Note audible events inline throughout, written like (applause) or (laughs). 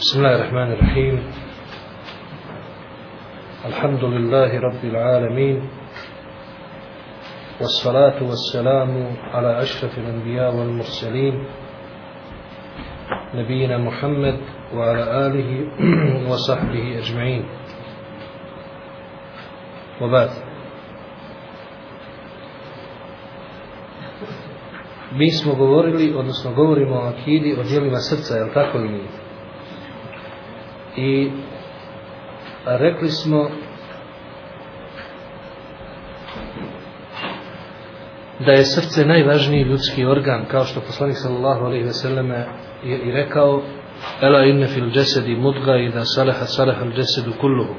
بسم الله الرحمن الرحيم الحمد لله رب العالمين والصلاة والسلام على أشرف الأنبياء والمرسلين نبينا محمد وعلى آله (clears throat) وصحبه أجمعين وبعد Mi smo govorili, odnosno govorimo o akidi, o dijelima srca, je li tako nije? i rekli smo da je srce najvažniji ljudski organ kao što poslanik sallallahu alejhi ve selleme je i rekao ela inna fil jasadi mudga idha salaha salaha al jasadu kulluhu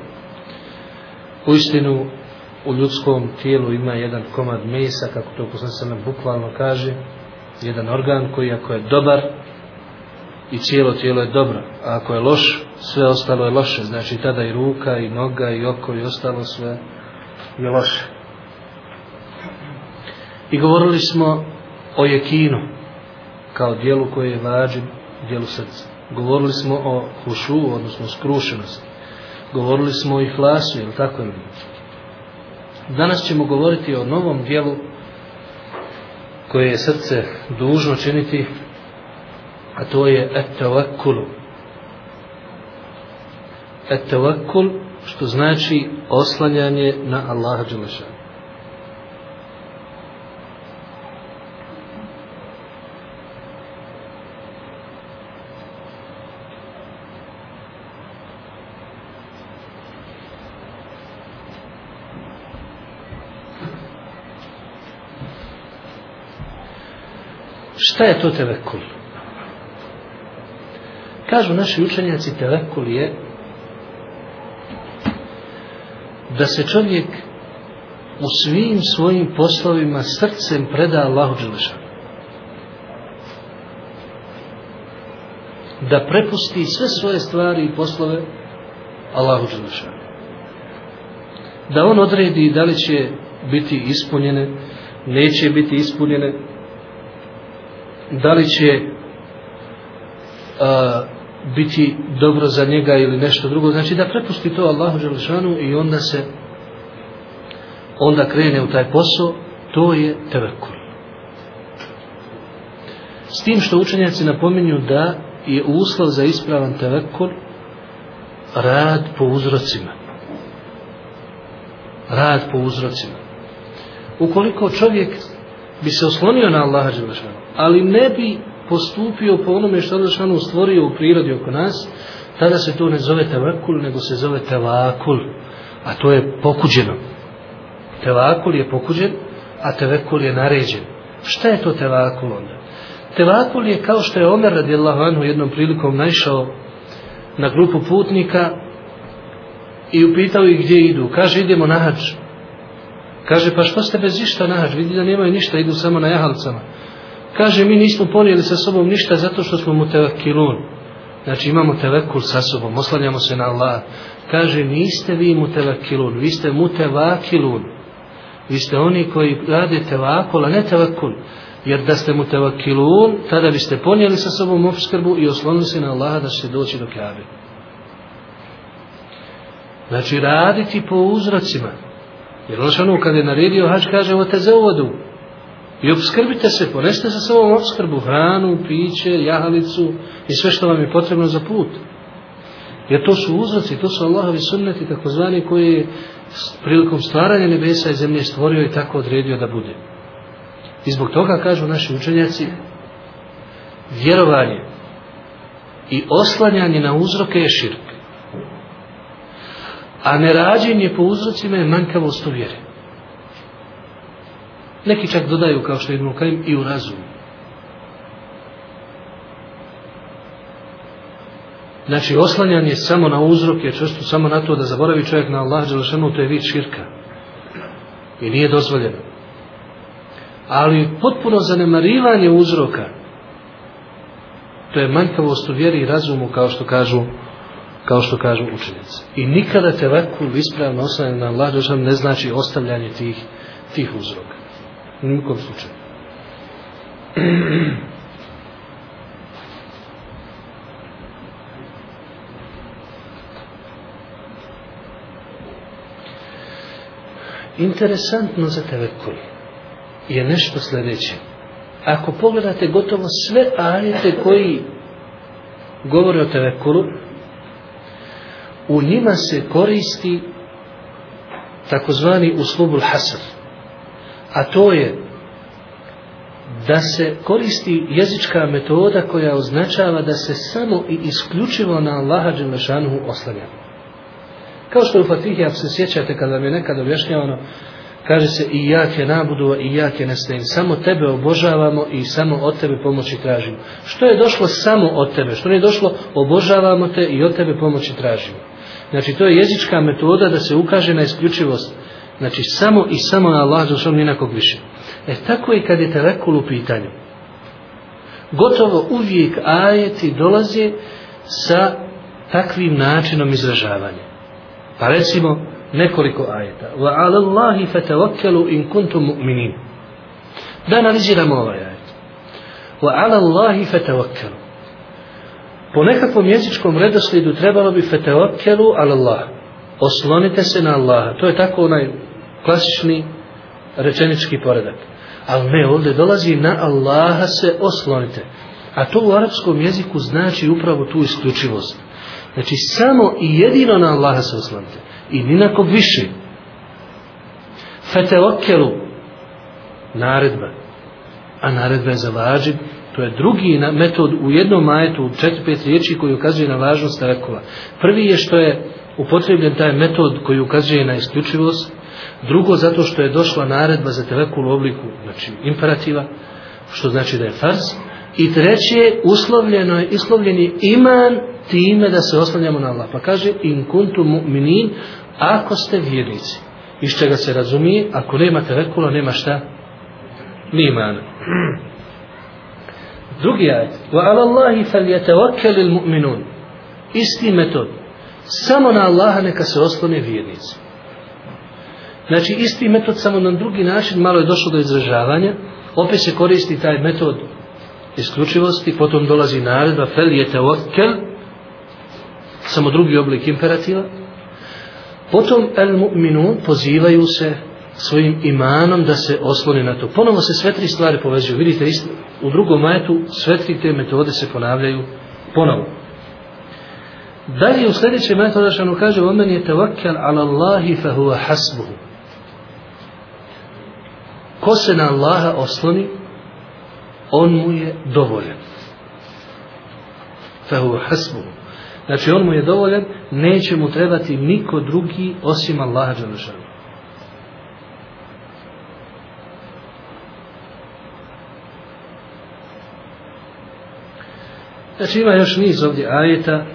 u istinu u ljudskom tijelu ima jedan komad mesa kako to poslanik sallallahu bukvalno kaže jedan organ koji ako je dobar i cijelo tijelo je dobro a ako je loš sve ostalo je loše, znači tada i ruka i noga i oko i ostalo sve je loše. I govorili smo o jekinu kao dijelu koje je vađen dijelu srca. Govorili smo o hušu, odnosno skrušenosti. Govorili smo o ihlasu, je li tako ili? Danas ćemo govoriti o novom dijelu koje je srce dužno činiti, a to je etavakulu, etevakul, što znači oslanjanje na Allaha Đelešan. Šta je to tevekul? Kažu naši učenjaci, tevekul je da se čovjek u svim svojim poslovima srcem preda Allahu Đelešanu. da prepusti sve svoje stvari i poslove Allahu Đelešanu. Da on odredi da li će biti ispunjene, neće biti ispunjene, da li će a, biti dobro za njega ili nešto drugo, znači da prepusti to Allahu Želešanu i onda se onda krene u taj posao, to je tevekul. S tim što učenjaci napominju da je uslov za ispravan tevekul rad po uzrocima. Rad po uzrocima. Ukoliko čovjek bi se oslonio na Allaha Đelešanu, ali ne bi postupio po onome što Allah stvorio u prirodi oko nas, tada se to ne zove tevakul, nego se zove tevakul, a to je pokuđeno. Tevakul je pokuđen, a tevekul je naređen. Šta je to tevakul onda? Tevakul je kao što je Omer radijallahu anhu jednom prilikom naišao na grupu putnika i upitao ih gdje idu. Kaže, idemo na hač. Kaže, pa što ste bez išta na hač? Vidi da nemaju ništa, idu samo na jahalcama kaže mi nismo ponijeli sa sobom ništa zato što smo mutevakilun znači imamo telekul sa sobom oslanjamo se na Allah kaže niste vi mutevakilun vi ste mutevakilun vi ste oni koji radite vakula ne telekul jer da ste mutevakilun tada biste ponijeli sa sobom obskrbu i oslonili se na Allah da se doći do kjabe znači raditi po uzracima jer ono, ono kad je naredio hač kaže o te zavodu i obskrbite se, ponesite sa sobom obskrbu, hranu, piće, jahalicu i sve što vam je potrebno za put. Jer to su uzroci, to su Allahovi sunneti, takozvani koji je prilikom stvaranja nebesa i zemlje stvorio i tako odredio da bude. I zbog toga, kažu naši učenjaci, vjerovanje i oslanjanje na uzroke je širk. A nerađenje po uzrocima je manjkavost u vjeri neki čak dodaju kao što je Ibn Kajim i u razum znači oslanjanje samo na uzrok je često samo na to da zaboravi čovjek na Allah Đelešanu to je vid širka i nije dozvoljeno ali potpuno zanemarivanje uzroka to je manjkavost u vjeri i razumu kao što kažu kao što kažu učenici i nikada te vakul ispravno oslanjanje na Allah Đelešanu ne znači ostavljanje tih, tih uzroka U nikom slučaju. Interesantno za tevekul je nešto sljedeće. Ako pogledate gotovo sve ajete koji govore o tevekulu, u njima se koristi takozvani uslubul hasr a to je da se koristi jezička metoda koja označava da se samo i isključivo na Allaha Đelešanuhu oslanja. Kao što u Fatihi, ako se sjećate kada vam je nekad objašnjavano, kaže se i ja te nabudu, i ja te nestajim. Samo tebe obožavamo i samo od tebe pomoći tražimo. Što je došlo samo od tebe? Što nije došlo? Obožavamo te i od tebe pomoći tražimo. Znači, to je jezička metoda da se ukaže na isključivost. Znači samo i samo na Allah za svom nijenakog više. E tako je kad je telekul u pitanju. Gotovo uvijek ajeti dolaze sa takvim načinom izražavanja. Pa recimo nekoliko ajeta. Wa ala Allahi fatawakkalu in kuntum mu'minin. Da analiziramo ovaj ajet. Wa ala Allahi fatawakkalu. Po nekakvom jezičkom redoslijedu trebalo bi fatawakkalu ala Allah. Oslonite se na Allaha. To je tako onaj klasični rečenički poredak. Ali ne, ovdje dolazi na Allaha se oslonite. A to u arapskom jeziku znači upravo tu isključivost. Znači samo i jedino na Allaha se oslonite. I ni na kog više. Fetelokelu. Naredba. A naredba je za vađib. To je drugi metod u jednom majetu, u četiri, pet riječi koji ukazuje na važnost rekova. Prvi je što je upotrebljen taj metod koji ukazuje na isključivost, drugo zato što je došla naredba za tevekul u obliku znači imperativa što znači da je farz i treće uslovljeno je islovljeni iman time da se oslanjamo na Allah pa kaže in kuntum mu'minin ako ste vjernici iz čega se razumije ako nema tevekula nema šta ni imana (clears throat) drugi ajd wa ala Allahi fal jetevakelil mu'minun isti metod samo na Allaha neka se oslane vjernici Znači, isti metod samo na drugi način malo je došlo do izražavanja. Opet se koristi taj metod isključivosti, potom dolazi naredba fel je tevokel, samo drugi oblik imperativa. Potom el mu'minun pozivaju se svojim imanom da se osloni na to. Ponovo se sve tri stvari povezuju. Vidite, u drugom majetu sve tri te metode se ponavljaju ponovo. Dalje u sljedećem metodu Šanu kaže Omen je tevakjal ala Allahi fahuva hasbuhu ko se na Allaha osloni on mu je dovoljen fehu hasbu znači on mu je dovoljen neće mu trebati niko drugi osim Allaha dželešan Znači ima još niz ovdje ajeta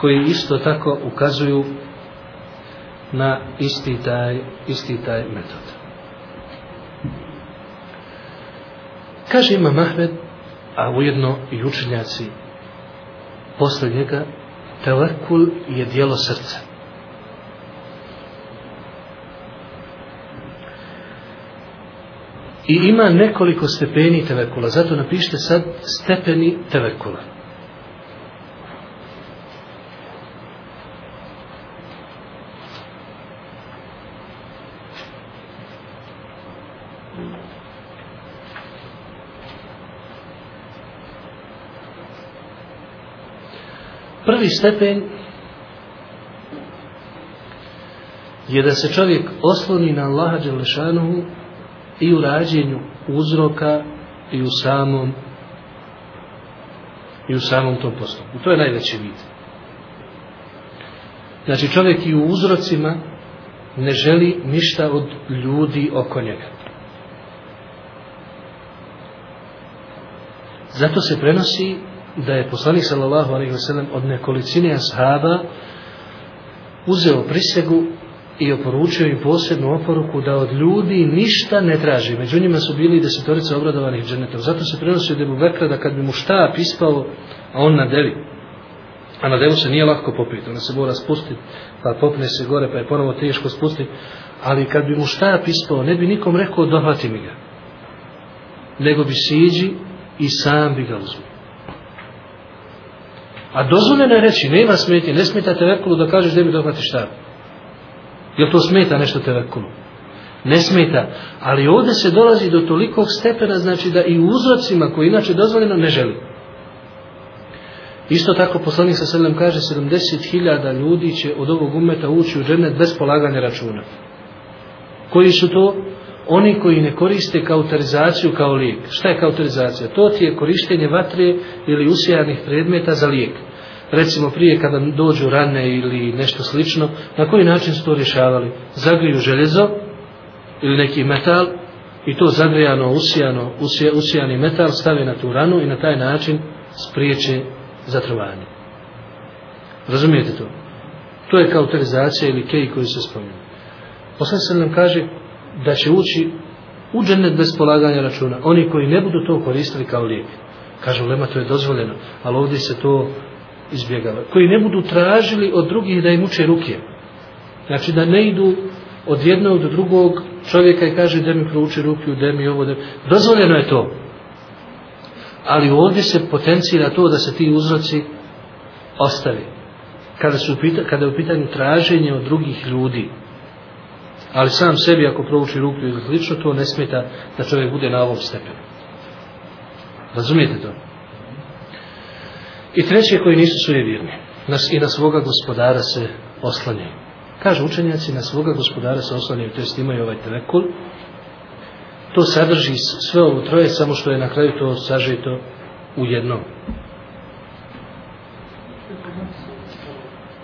koji isto tako ukazuju na isti taj, isti taj metod. Kaže ima Mahmed, a ujedno i učenjaci posle njega, telekul je dijelo srca. I ima nekoliko stepeni telekula, zato napišite sad stepeni telekula. prvi stepen je da se čovjek osloni na Allaha Đelešanuhu i u rađenju uzroka i u samom i u samom tom postupku. To je najveći vid. Znači čovjek i u uzrocima ne želi ništa od ljudi oko njega. Zato se prenosi da je poslanik sallallahu alaihi wa sallam od nekolicine ashaba uzeo prisegu i oporučio im posebnu oporuku da od ljudi ništa ne traži. Među njima su bili desetorice obradovanih džernetov. Zato se prenosio Debu Bekra da kad bi mu štap ispao, a on na devi. A na devu se nije lahko popiti, ona se mora spustiti, pa popne se gore, pa je ponovo teško spustiti. Ali kad bi mu štap ispao, ne bi nikom rekao dohvati mi ga. Nego bi siđi i sam bi ga uzmio. A dozvoljeno je reći, nema smetje, ne smeta tevekulu da kažeš da mi dohvati šta. Je to smeta nešto tevekulu? Ne smeta. Ali ovdje se dolazi do tolikog stepena, znači da i uzrocima koji inače dozvoljeno ne želi. Isto tako poslanik sa sredom kaže 70.000 ljudi će od ovog umeta ući u džernet bez polaganja računa. Koji su to? oni koji ne koriste kauterizaciju kao lijek. Šta je kauterizacija? To ti je korištenje vatre ili usijanih predmeta za lijek. Recimo prije kada dođu rane ili nešto slično, na koji način su to rješavali? Zagriju željezo ili neki metal i to zagrijano, usijano, usija, usijani metal stave na tu ranu i na taj način spriječe zatrovanje. Razumijete to? To je kauterizacija ili kej koji se spominje. Poslije se nam kaže da će ući u džennet bez polaganja računa. Oni koji ne budu to koristili kao lijek. Kažu, lema, to je dozvoljeno, ali ovdje se to izbjegava. Koji ne budu tražili od drugih da im uče ruke. Znači da ne idu od jednog do drugog čovjeka i kaže da mi prouči ruke, da mi ovo, da Dozvoljeno je to. Ali ovdje se potencira to da se ti uzroci ostavi. Kada, su, kada je u pitanju traženje od drugih ljudi, Ali sam sebi ako provuči ruku ili slično, to ne smeta da čovjek bude na ovom stepenu. Razumijete to? I treće koji nisu suje vjerni. Nas i na svoga gospodara se oslanjaju. Kažu učenjaci, na svoga gospodara se oslanjaju, to jest imaju ovaj telekul. To sadrži sve ovo troje, samo što je na kraju to sažeto u jednom.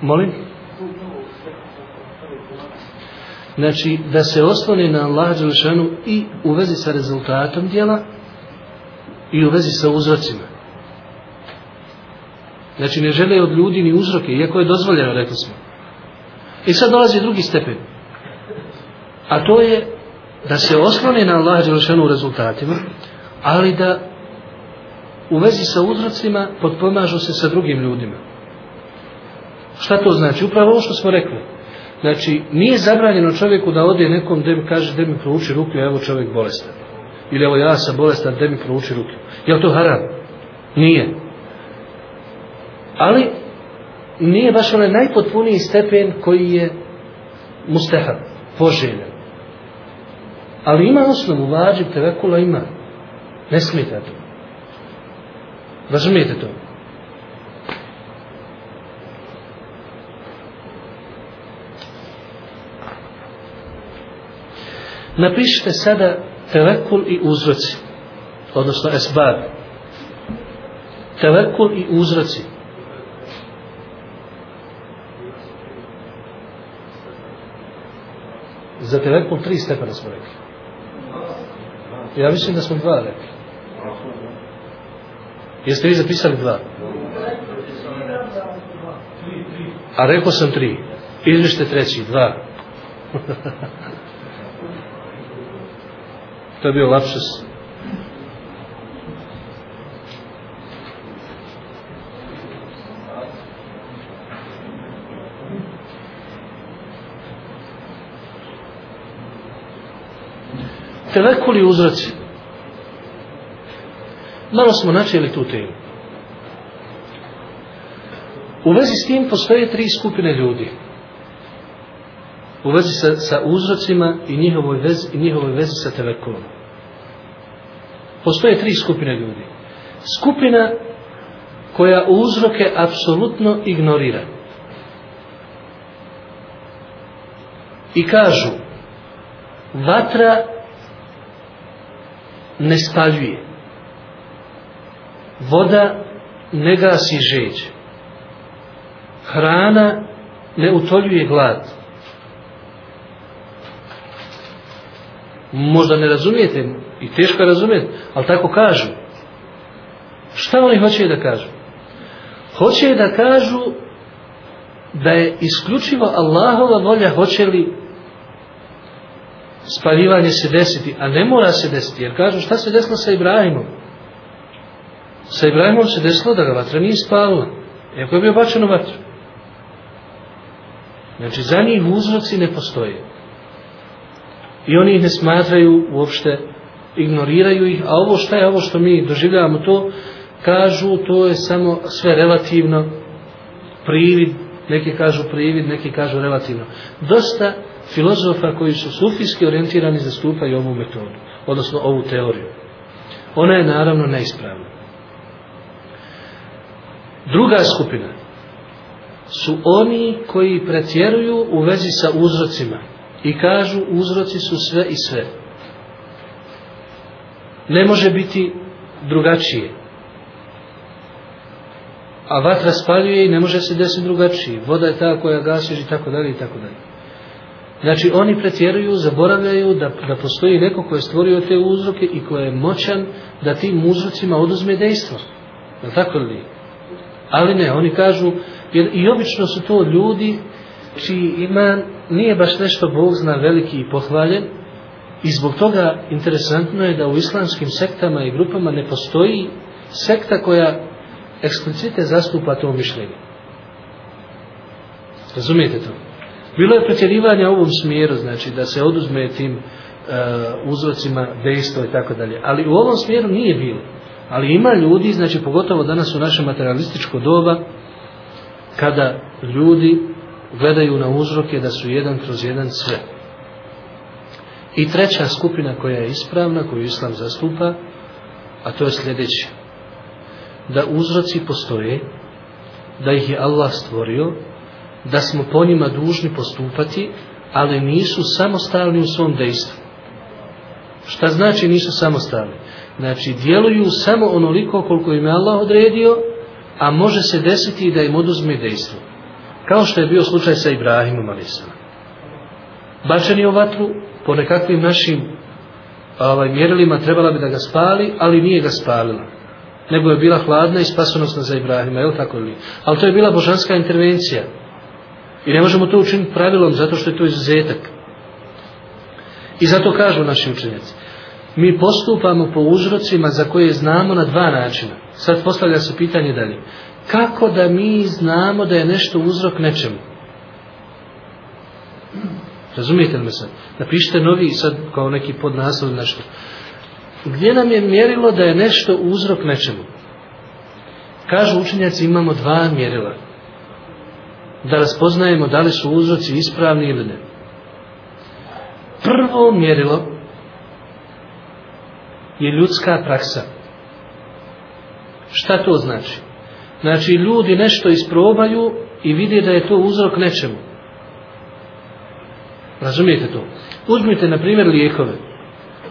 Molim? Molim? znači da se osloni na Allah Đelešanu i u vezi sa rezultatom dijela i u vezi sa uzrocima znači ne žele od ljudi ni uzroke iako je dozvoljeno rekli smo i sad dolazi drugi stepen a to je da se osloni na Allah Đelešanu u rezultatima ali da u vezi sa uzrocima potpomažu se sa drugim ljudima šta to znači upravo ovo što smo rekli Znači, nije zabranjeno čovjeku da ode nekom da mi kaže da mi prouči ruke, evo čovjek bolestan. Ili evo ja sam bolestan, da mi prouči ruke. Je to haram? Nije. Ali, nije baš onaj najpotpuniji stepen koji je mustehan, poželjen. Ali ima osnovu, vađib, tevekula ima. Ne smijete to. Razumijete to? Napišite sada tevekul i uzroci, odnosno esbab. Tevekul i uzroci. Za tevekul tri stepena smo rekli. Ja mislim da smo dva rekli. Jeste vi zapisali dva? A rekao sam tri. Izvište treći, dva. (laughs) To je bio lapsus. Telekuli uzraci. Malo smo načeli tu temu. U vezi s tim postoje tri skupine ljudi u vezi sa, sa uzrocima i njihovoj vezi, i njihovoj vezi sa tevekulom. Postoje tri skupine ljudi. Skupina koja uzroke apsolutno ignorira. I kažu, vatra ne spaljuje. Voda ne gasi žeđ. Hrana ne utoljuje glad. Možda ne razumijete i teško je razumijeti, ali tako kažu. Šta oni hoće da kažu? Hoće da kažu da je isključivo Allahova volja hoće li spaljivanje se desiti, a ne mora se desiti, jer kažu šta se desilo sa Ibrahimom? Sa Ibrahimom se desilo da ga vatra nije spalila, iako je bio bačen u vatru. Znači, za njih uzroci ne postoje i oni ih ne smatraju uopšte, ignoriraju ih, a ovo šta je ovo što mi doživljavamo to, kažu to je samo sve relativno, privid, neki kažu privid, neki kažu relativno. Dosta filozofa koji su sufijski orijentirani zastupaju ovu metodu, odnosno ovu teoriju. Ona je naravno neispravna. Druga skupina su oni koji pretjeruju u vezi sa uzrocima. I kažu uzroci su sve i sve. Ne može biti drugačije. A vatra spaljuje i ne može se desiti drugačije. Voda je ta koja gasiš i tako dalje i tako dalje. Znači oni pretjeruju, zaboravljaju da, da postoji neko koje je stvorio te uzroke i koje je moćan da tim uzrocima oduzme dejstvo. Je tako li? Ali ne, oni kažu, jer i obično su to ljudi čiji iman nije baš nešto Bog zna veliki i pohvaljen i zbog toga interesantno je da u islamskim sektama i grupama ne postoji sekta koja eksplicite zastupa to mišljenje. Razumijete to? Bilo je pretjerivanje u ovom smjeru, znači da se oduzme tim e, uzrocima dejstvo i tako dalje. Ali u ovom smjeru nije bilo. Ali ima ljudi, znači pogotovo danas u našem materialističko doba, kada ljudi gledaju na uzroke da su jedan kroz jedan sve. I treća skupina koja je ispravna, koju Islam zastupa, a to je sljedeće. Da uzroci postoje, da ih je Allah stvorio, da smo po njima dužni postupati, ali nisu samostalni u svom dejstvu. Šta znači nisu samostalni? Znači, djeluju samo onoliko koliko im je Allah odredio, a može se desiti da im oduzme dejstvo kao što je bio slučaj sa Ibrahimom Alisa. Bačeni u vatru, po nekakvim našim ovaj, mjerilima trebala bi da ga spali, ali nije ga spalila. Nego je bila hladna i spasonosna za Ibrahima, je tako ili? Ali to je bila božanska intervencija. I ne možemo to učiniti pravilom, zato što je to izuzetak. I zato kažu naši učenjaci. Mi postupamo po uzrocima za koje znamo na dva načina. Sad postavlja se pitanje dalje kako da mi znamo da je nešto uzrok nečemu? Razumijete li me sad? Napišite novi sad kao neki podnaslov nešto. Gdje nam je mjerilo da je nešto uzrok nečemu? Kažu učenjaci imamo dva mjerila. Da raspoznajemo da li su uzroci ispravni ili ne. Prvo mjerilo je ljudska praksa. Šta to znači? Znači ljudi nešto isprobaju i vide da je to uzrok nečemu. Razumijete to? Uzmite na primjer lijekove.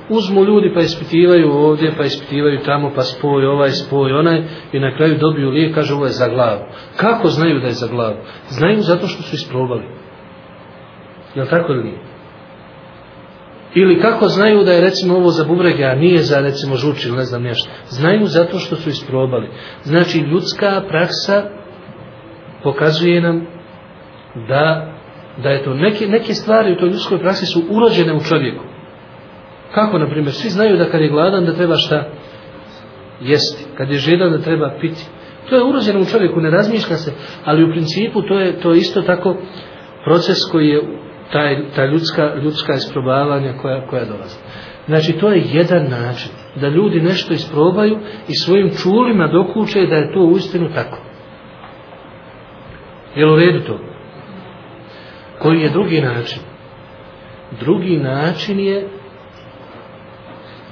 Uzmu ljudi pa ispitivaju ovdje, pa ispitivaju tamo, pa spoj ovaj, spoj onaj i na kraju dobiju lijek, kaže ovo je za glavu. Kako znaju da je za glavu? Znaju zato što su isprobali. Jel tako ili nije? Ili kako znaju da je recimo ovo za bubrege, a nije za recimo žuč ili ne znam nešto. Znaju zato što su isprobali. Znači ljudska praksa pokazuje nam da, da je to neke, neke stvari u toj ljudskoj praksi su urođene u čovjeku. Kako, na primjer, svi znaju da kad je gladan da treba šta jesti, kad je žedan da treba piti. To je urođeno u čovjeku, ne razmišlja se, ali u principu to je to je isto tako proces koji je ta, ta ljudska, ljudska isprobavanja koja, koja dolaze. Znači, to je jedan način da ljudi nešto isprobaju i svojim čulima dokuče da je to u istinu tako. Jel u redu to? Koji je drugi način? Drugi način je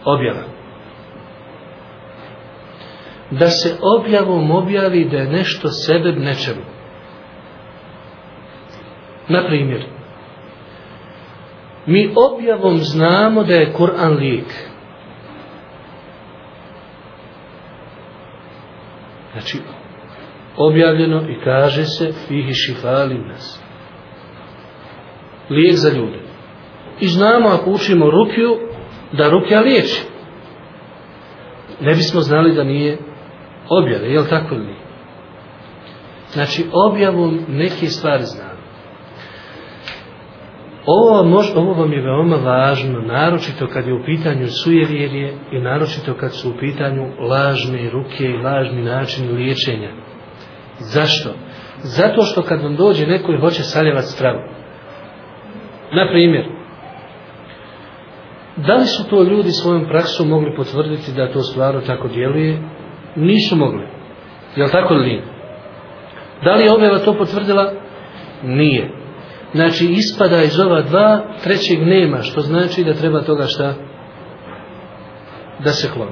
objava. Da se objavom objavi da je nešto sebeb nečemu. Naprimjer, mi objavom znamo da je Kur'an lijek. Znači, objavljeno i kaže se fihi šifali nas. Lijek za ljude. I znamo ako učimo rukiju, da rukija liječi. Ne bismo znali da nije objave, je li tako ili nije? Znači, objavom neke stvari znamo. Ovo, mož, ovo vam je veoma važno, naročito kad je u pitanju sujevjerje i naročito kad su u pitanju lažne ruke i lažni način liječenja. Zašto? Zato što kad vam dođe neko i hoće saljevat stravu. Na primjer, da li su to ljudi svojom praksom mogli potvrditi da to stvarno tako djeluje? Nisu mogli. Jel tako li nije? Da li je objava to potvrdila? Nije. Nije znači ispada iz ova dva, trećeg nema, što znači da treba toga šta da se kloni.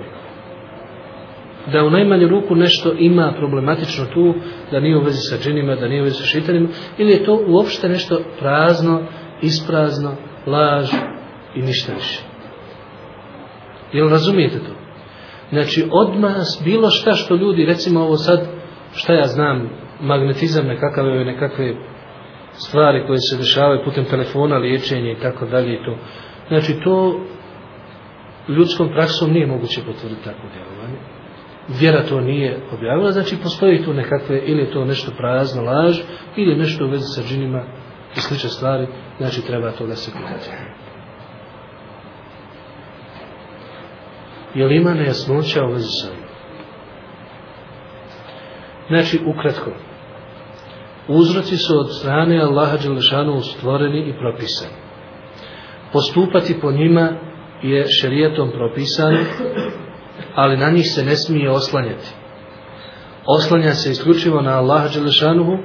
Da u najmanju ruku nešto ima problematično tu, da nije u vezi sa džinima, da nije u vezi sa šitanima, ili je to uopšte nešto prazno, isprazno, laž i ništa više. Jel razumijete to? Znači, odmah bilo šta što ljudi, recimo ovo sad, šta ja znam, magnetizam nekakve, nekakve stvari koje se dešavaju putem telefona, liječenje i tako dalje i to. Znači to ljudskom praksom nije moguće potvrditi tako djelovanje. Vjera to nije objavila, znači postoji tu nekakve ili je to nešto prazno, laž, ili nešto u vezi sa džinima i slične stvari, znači treba to da se pitati. Je li ima nejasnoća u vezi sa ovim? Znači, ukratko, Uzroci su od strane Allaha Đelešanu stvoreni i propisani. Postupati po njima je šerijetom propisano, ali na njih se ne smije oslanjati. Oslanja se isključivo na Allaha Đelešanu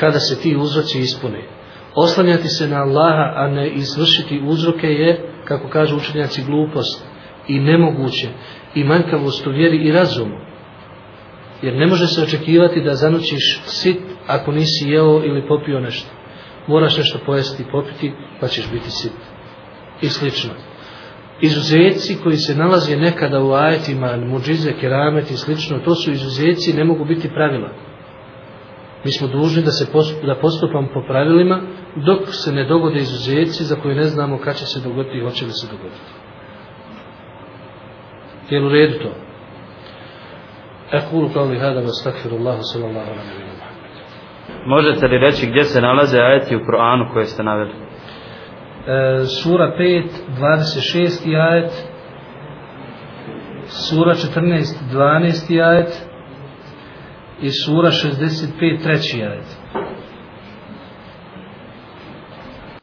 kada se ti uzroci ispune. Oslanjati se na Allaha, a ne izvršiti uzroke je, kako kažu učenjaci, glupost i nemoguće i manjkavost u vjeri i razumu. Jer ne može se očekivati da zanućiš sit ako nisi jeo ili popio nešto. Moraš nešto pojesti i popiti, pa ćeš biti sit. I slično. Izuzetci koji se nalaze nekada u ajetima, muđize, keramet i slično, to su izuzetci, ne mogu biti pravila. Mi smo dužni da se da postupam po pravilima dok se ne dogode izuzetci za koje ne znamo kada će se dogoditi i hoće li se dogoditi. Jel u redu to? Ekulu kao li hada vas takfiru Allahu sallallahu alaihi wa sallam. Možete li reći gdje se nalaze ajeti u Koranu koje ste naveli? E, sura 5, 26. ajet Sura 14, 12. ajet i sura 65, 3. ajet.